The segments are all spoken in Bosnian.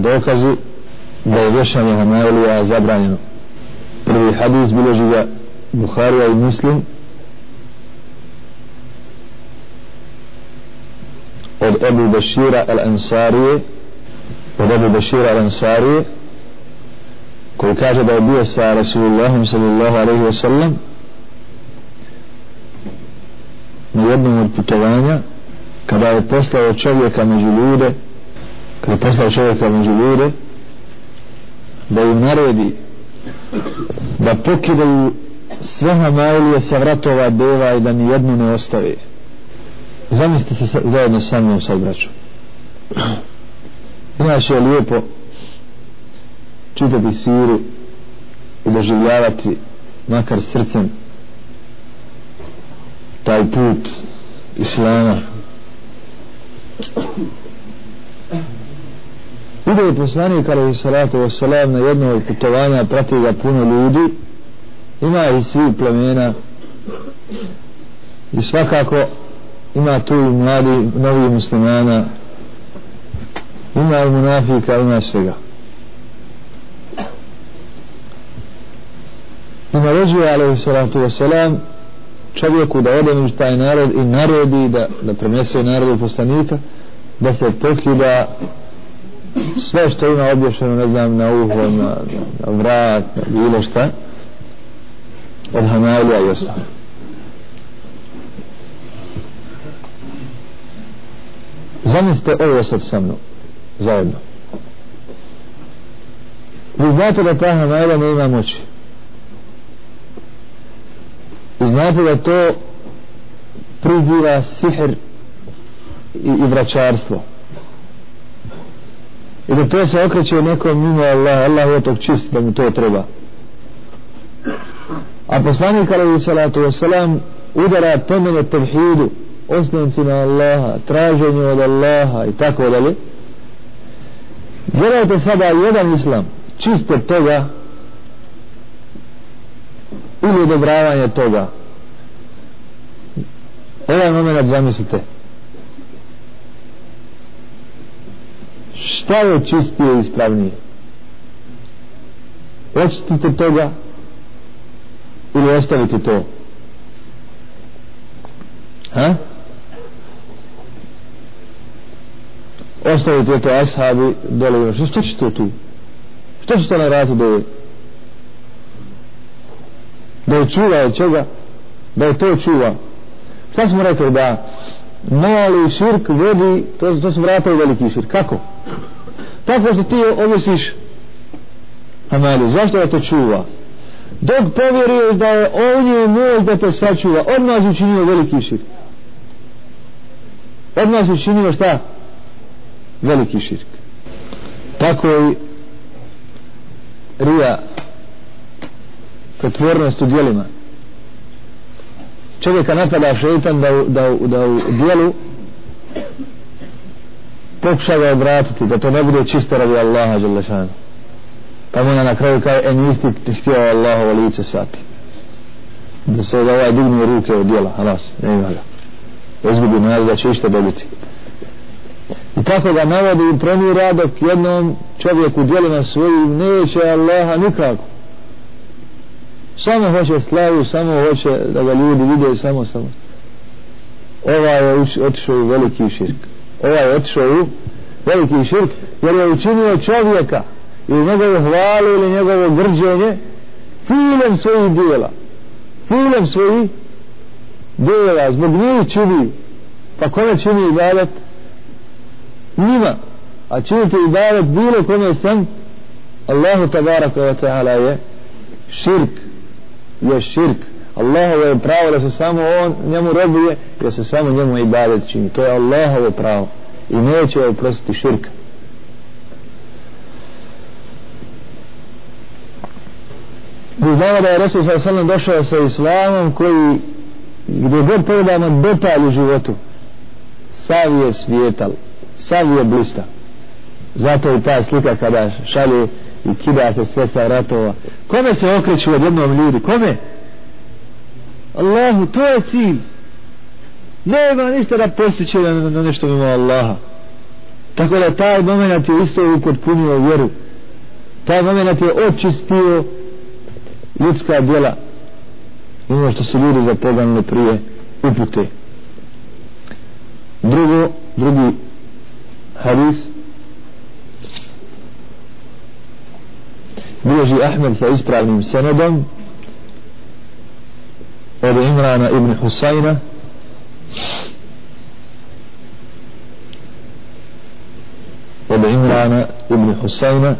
dokazi da je vješanje Homelija zabranjeno. Prvi hadis biloži ga Buharija i Muslim od Ebu Bešira al-Ansarije od Ebu Bešira al-Ansarije koji kaže da je bio sa Rasulullahom sallallahu alaihi wa sallam na jednom od putovanja kada je poslao čovjeka među ljude kada je poslao čovjeka među ljude da im naredi da pokidaju sve hamailije sa vratova deva i da ni jednu ne ostave zamislite se zajedno sa mnom sad braćom inače je lijepo čitati siru i doživljavati makar srcem taj put islama ide je poslanik alaihi salatu wasalam na jedno od putovanja prati ga puno ljudi. Ima i svi plemena. I svakako ima tu i mladi novi muslimana. Ima i munafika ima svega. I naređuje alaihi salatu wasalam čovjeku da ode među taj narod i naredi da, da prenese narodu poslanika da se pokida sve što ima obješeno ne znam na uho na, na vrat na bilo šta od Hamalija i ostalo zamislite ovo sad sa mnom zajedno. Vi znate da ta Hamalija ne ima moći. I znate da to priziva sihr i, i vraćarstvo i da to se okreće nekom mimo Allah Allah je tog čist da mu to treba. A poslanik alaihi salatu wasalam udara pomene tevhidu osnovci Allaha traženju od Allaha i tako dalje. Gledajte sada jedan islam čist od toga ili odobravanje toga. Ovaj moment zamislite. Šta je čistije i ispravnije? Očistite toga ili ostavite to? Ha? ostavite to ashabi dole ono. što, što ćete tu? Što ćete na ratu dole? Da je čuva od čega? Da je to čuva? Šta smo rekli da mali širk vodi to, to su vrata u veliki širk. Kako? Tako što ti ovisiš amali zašto da te čuva? Dok povjeruješ da je on je moj da te sačuva odmah učinio veliki širk. Odmah učinio šta? Veliki širk. Tako i rija pretvornost u dijelima čovjeka napada šeitan da, da, da u dijelu pokuša ga odvratiti da to ne bude čisto radi Allaha Đelešanu pa mu na kraju kaže, e nisi ti htio Allahovo lice sati da se da ovaj digne ruke od djela, halas, ne ima ga. Da izgubi nadu da će išta dobiti. I tako ga navodi i trenira dok jednom čovjeku djelima svojim neće Allaha nikako. Samo hoće slavu, samo hoće da ga ljudi vide, samo, samo. Ova je otišao u veliki širk ovaj je otišao u veliki širk, jer je učinio čovjeka i njegovu hvalu ili njegovo grđenje ciljem svojih dijela. Ciljem svojih dijela, zbog njih čini. Pa kome čini ibadet? Njima. A činite ibadet bilo kome sam Allahu tabaraka wa ta'ala je širk je širk Allahovo je pravo da se samo on njemu robuje i da se samo njemu ibadet čini. To je Allahovo pravo. I neće oprostiti širk. Mi znamo da je Resul sa sallam došao sa islamom koji gdje god pogledamo detalj u životu. Sav je svijetal sav je blista. Zato i ta slika kada šalje i kida se sve sa ratova. Kome se okreću od jednom ljudi? Kome? Allahu to je cilj. Nema ništa da posjeće na, na nešto mimo Allaha. Tako da taj moment je isto upotpunio vjeru. Taj moment je očistio ljudska djela. Ono što su ljudi zapoganili prije upute. Drugo drugi hadis. Bilježi Ahmed sa ispravnim senedom od Imrana ibn Husayna. Od Imrana ibn Husayna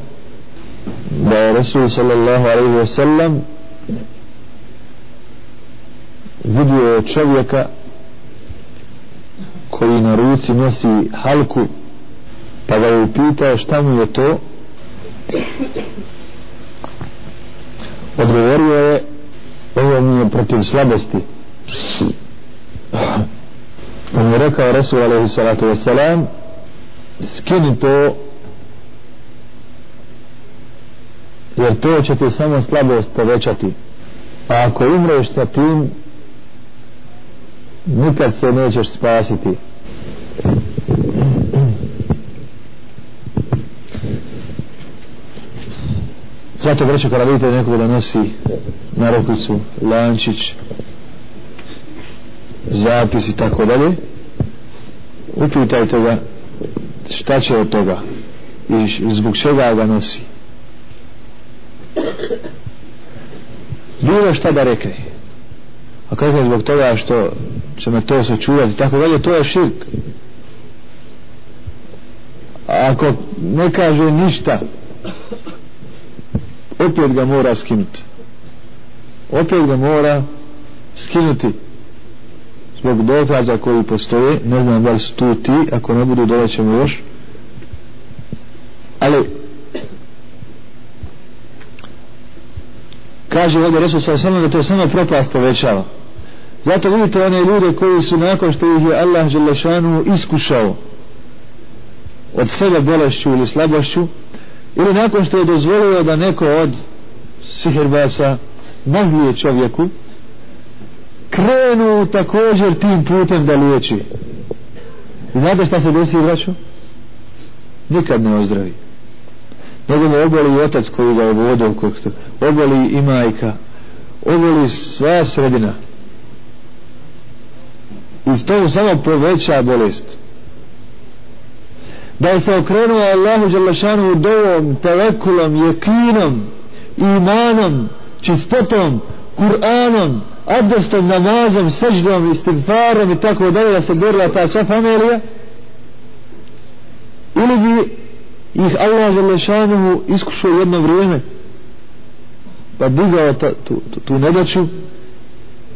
da je Resul sallallahu alaihi wa sallam vidio čovjeka koji na ruci nosi halku pa ga je upitao šta mu je to. Odgovorio je protiv slabosti. On je rekao Rasul alaihi salatu wasalam skini to jer to će ti samo slabost povećati. A ako umreš sa tim nikad se nećeš spasiti. Zato vreće kada vidite nekog da nosi na rukicu lančić zapis i tako dalje upitajte ga šta će od toga i zbog čega ga nosi. Bilo šta da rekne. A kako je zbog toga što će me to sačuvati tako dalje to je širk. A ako ne kaže ništa opet ga mora skinuti. Opet ga mora skinuti. Zbog dokaza koji postoje ne znam da li su tu ti ako ne budu dolećemo još. Ali kaže ovdje Resul sa samo da to samo propast povećava. Zato vidite one ljude koji su nakon što ih je Allah Đelešanu iskušao od sebe bolešću ili slabošću ili nakon što je dozvolio da neko od sihirbasa nahljuje čovjeku krenu također tim putem da liječi. I znate šta se desi vraću nikad ne ozdravi. Nego mu oboli otac koji ga je vodio oboli i majka. Oboli sva sredina. I to samo poveća bolest da je se okrenuo Allahu Đalašanu dovom, tevekulom, jekinom, imanom, čistotom, Kur'anom, abdestom, namazom, seždom, istigfarom i tako dalje da se gorila ta sva familija? Ili bi ih Allah Želešanuhu iskušao jedno vrijeme pa digao ta, tu, tu, tu nedaču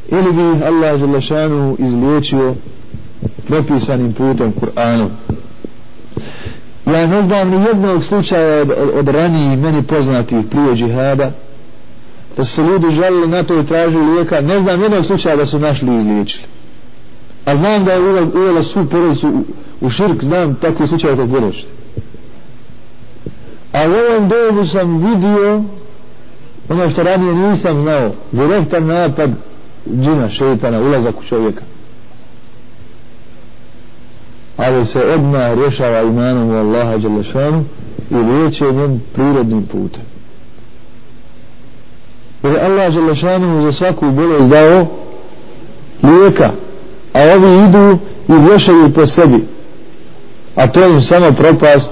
ili bi ih Allah Želešanuhu izliječio propisanim putem Kur'anom? Ja ne znam ni jednog slučaja od, od, od ranije meni poznatih prije džihada da su ljudi žalili na to i tražili lijeka. Ne znam jednog slučaja da su našli i izliječili. A znam da je uvela, svu porodicu u, u širk znam takve slučaje kako bodošte a u ovom dobu sam vidio ono što ranije nisam znao. Direktan napad džina, šeitana, ulazak u čovjeka ali se odmah rješava imanom u Allaha Đelešanu i liječenjem prirodnim putem. Jer Allah Đalešanu za svaku bolest dao lijeka a ovi idu i rješaju po sebi. A to im samo propast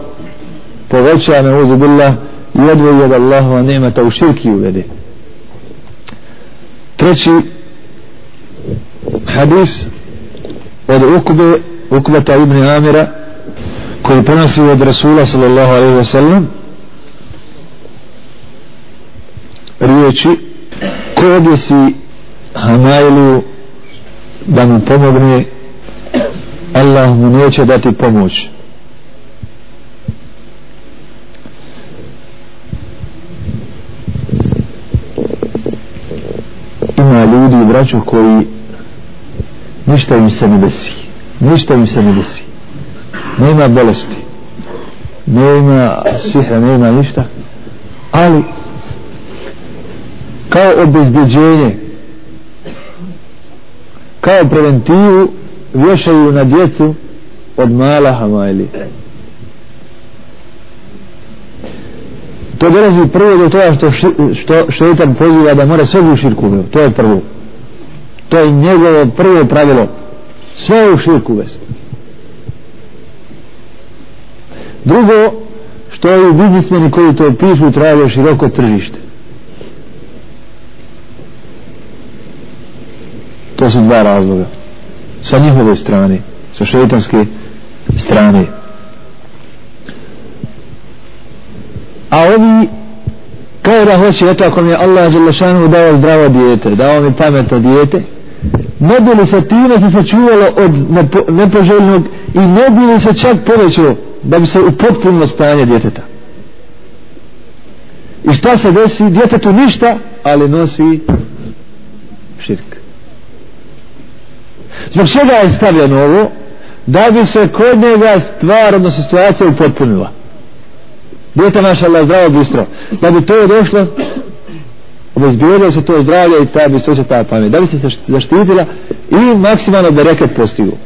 poveća na uzu billah i odvoji od Allahova nemata u širki uvede. Treći hadis od Ukbe Ukbeta ibn Amira koji prenosi od Rasula sallallahu alaihi wa sallam riječi ko objesi Hamailu da mu pomogne Allah mu neće dati pomoć. Ima ljudi i braću koji ništa im se ne desi ništa im se ne desi. Nema bolesti. Nema sihra nema ništa. Ali kao obezbjeđenje kao preventivu vješaju na djecu od mala hamajli to dolazi prvo do toga što, što šetan poziva da mora sve u širku to je prvo. To je njegovo prvo pravilo sve u širku uvesti drugo što je biznismeni koji to pišu traje široko tržište. To su dva razloga. Sa njihove strane sa šeitanske strane. A ovi kao da hoće eto ako mi je Allah Đelešanu dao zdravo dijete dao mi pametno dijete ne bi li se time se sačuvalo od nepoželjnog i ne bi li se čak povećalo da bi se u potpuno stanje djeteta? I šta se desi? Djetetu ništa ali nosi širk. Zbog čega je stavljeno ovo? Da bi se kod njega stvar odnosno situacija upotpunila. Djete naša Allah zdravo bistro. Da bi to došlo obezbijedilo se to zdravlje i ta bistoća, ta pamet. Da bi se zaštitila i maksimalno da rekat postigu.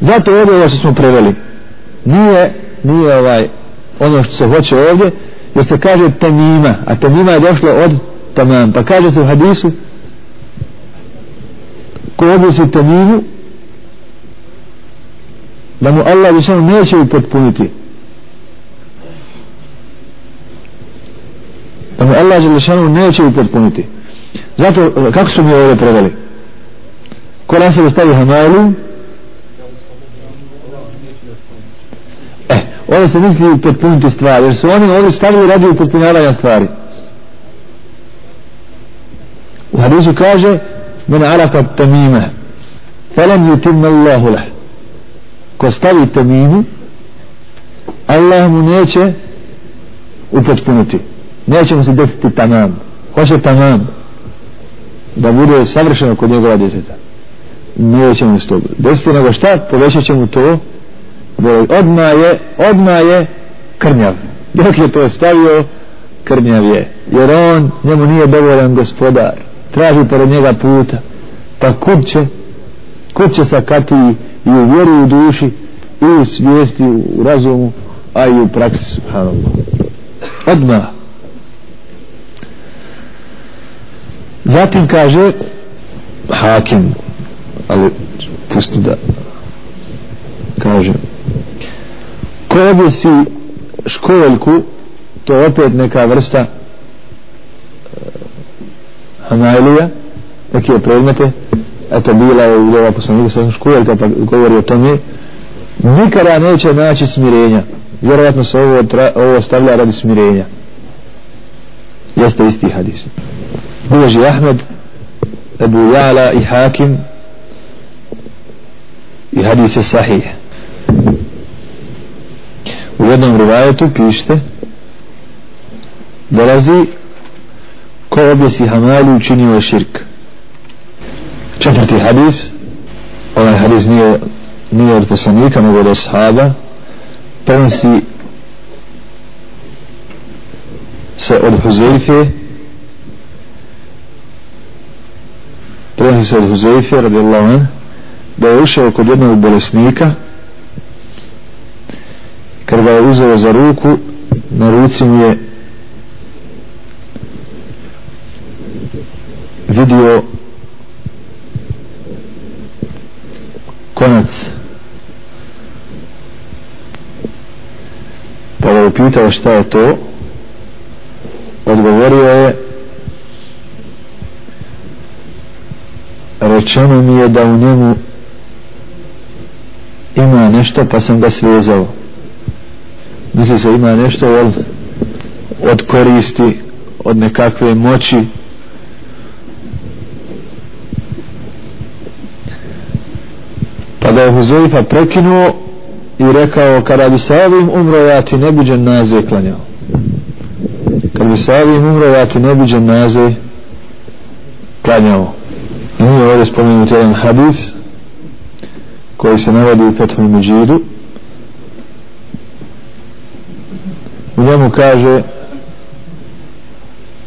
Zato ovdje ovo što smo preveli. Nije nije ovaj ono što se hoće ovdje jer se kaže temima a temima je došlo od tamam pa kaže se u hadisu ko objesi temimu da mu Allah više neće upotpuniti da mu Allah Đelešanu neće upotpuniti. Zato e, kako su mi ovdje preveli ko nas je stavi hamalu. Eh ovdje se misli upotpuniti stvari jer su oni ovdje stavili radi upotpunjavanja stvari. U hadisu kaže men alaqa tamime falan yutim Allahu leh ko stavi tamimu Allah mu neće upotpuniti neće mu se desiti tamam. Hoće tamam. Da bude savršeno kod njegova djeteta. Neće mu se to desiti nego šta? Povećat će mu to odma je odma je krnjav. Dok je to stavio krnjav je. Jer on njemu nije dovoljan gospodar. Traži pored njega puta. Pa kud će? Kud će sakati i u vjeru u duši i u svijesti u razumu a i u praksi subhanallah. Odmah zatim kaže hakim ali pusti da kaže ko objesi školjku to je opet neka vrsta uh, hanajlija neke predmete. Eto bila je u ova poslanika sa školjka pa govori o tome. Nikada neće naći smirenja. Vjerovatno se ovo, tra, ovo stavlja radi smirenja. Jeste isti hadis? Bilježi Ahmed Ebu Jala i Hakim i hadis je sahih. U jednom rivajetu pište dolazi ko objesi Hamali učinio je širk. Četvrti hadis ovaj hadis nije nije od poslanika nego od ashaba prenosi se od Huzeyfe prenosi se od Huzeyfe radijallahu an da je ušao kod jednog bolesnika kad ga je uzeo za ruku na ruci mu je vidio konac. Pa ga upitao šta je to odgovorio je rečeno mi je da u njemu ima nešto pa sam ga svezao. Misli se ima nešto od, od koristi od nekakve moći. Pa da je Huzeifa prekinuo i rekao kada bi sa ovim umro ja ti ne biđem naze klanjao. Kada bi sa ovim umro ja ti ne biđem naze klanjao ovdje spomenut jedan hadis koji se navodi u Fethom Međidu. U njemu kaže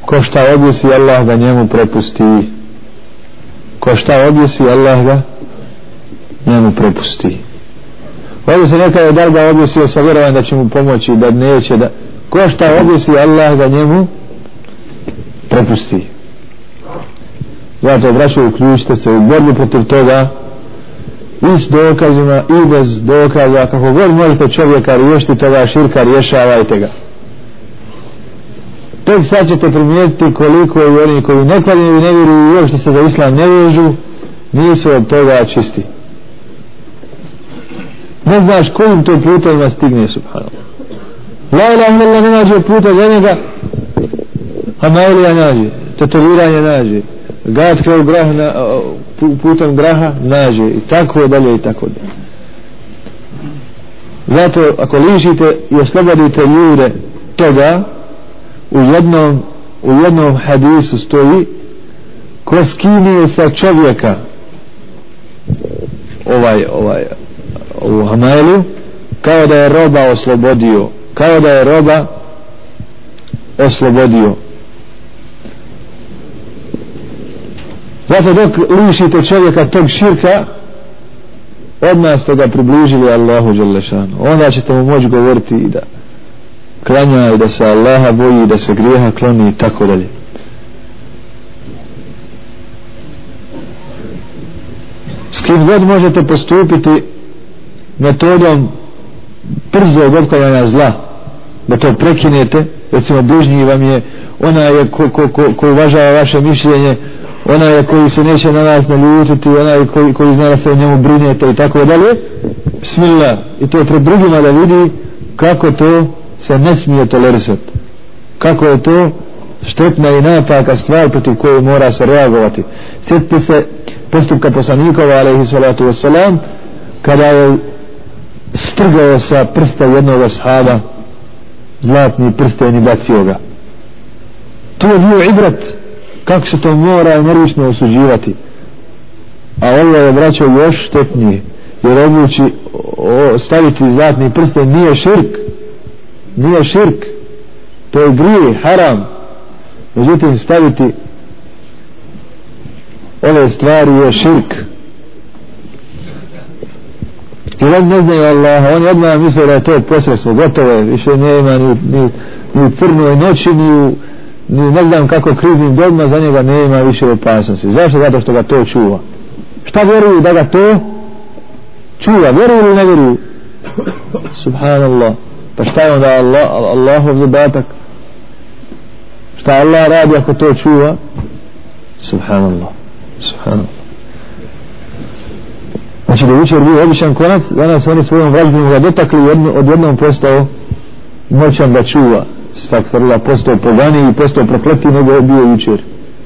ko šta objesi Allah da njemu prepusti. Ko šta objesi Allah ga njemu prepusti. Ovdje se neka je da li ga sa vjerovanjem da će mu pomoći da neće da ko šta objesi Allah da njemu prepusti zato braćo uključite se u borbu protiv toga. I s dokazima i bez dokaza kako god možete čovjeka riješiti toga širka rješavajte ga. Tek sad ćete primijetiti koliko i oni koji ne klanjaju i ne vjeruju i uopšte se za islam ne vežu nisu od toga čisti. Ne znaš kojim to putovima stigne subhanallah. La ilaha illallah ne nađe puta za njega a maulija nađe tetoviranje nađe gatke u grah na, putem graha nađe i tako dalje i tako dalje. Zato ako lišite i oslobodite ljude toga u jednom u jednom hadisu stoji ko skinije sa čovjeka ovaj ovaj u Hamailu kao da je roba oslobodio kao da je roba oslobodio. Zato dok lišite čovjeka tog širka odmah ste ga približili Allahu Đalešanu. Onda ćete mu moći govoriti i da klanja i da se Allaha boji i da se grijeha kloni i tako dalje. S kim god možete postupiti metodom brzog otklanjanja zla da to prekinete recimo bližnji vam je ona je ko, ko, ko, ko uvažava vaše mišljenje ona koji se neće na nas naljutiti ona koji, koji zna da se o njemu brinete i tako dalje bismillah. I to pred drugima da vidi kako to se ne smije tolerisati kako je to štetna i napaka stvar protiv koje mora se reagovati. Sjetite se postupka poslanikova alaihi salatu wasalam kada je strgao sa prsta jednog ashaba zlatni prsten i bacio ga. To je bio ibrat kako se to mora energično osuđivati? A ovo je braćo još štetnije. Jer odluči staviti zlatni prsten nije širk. Nije širk. To je grije, haram. Međutim staviti ove stvari je širk. Jer on ne znaju Allaha on odmah misle da je to posredstvo gotovo je, više nema ni, ni, ni crnoj noći ni u ni ne znam kako kriznim dobima za njega nema više opasnosti. Zašto? zato što ga to čuva. Šta vjeruju da ga to čuva, vjeruju ili ne vjeruju? Subhanallah. Pa šta je onda Allah, Allahov zadatak? Šta Allah radi ako to čuva? Subhanallah. Subhanallah. Znači da učer bio običan konac danas oni svojom vražbom ga dotakli jedno, od jednom postao moćan da čuva stakfarila postao pogani i postao prokleti nego je bio jučer.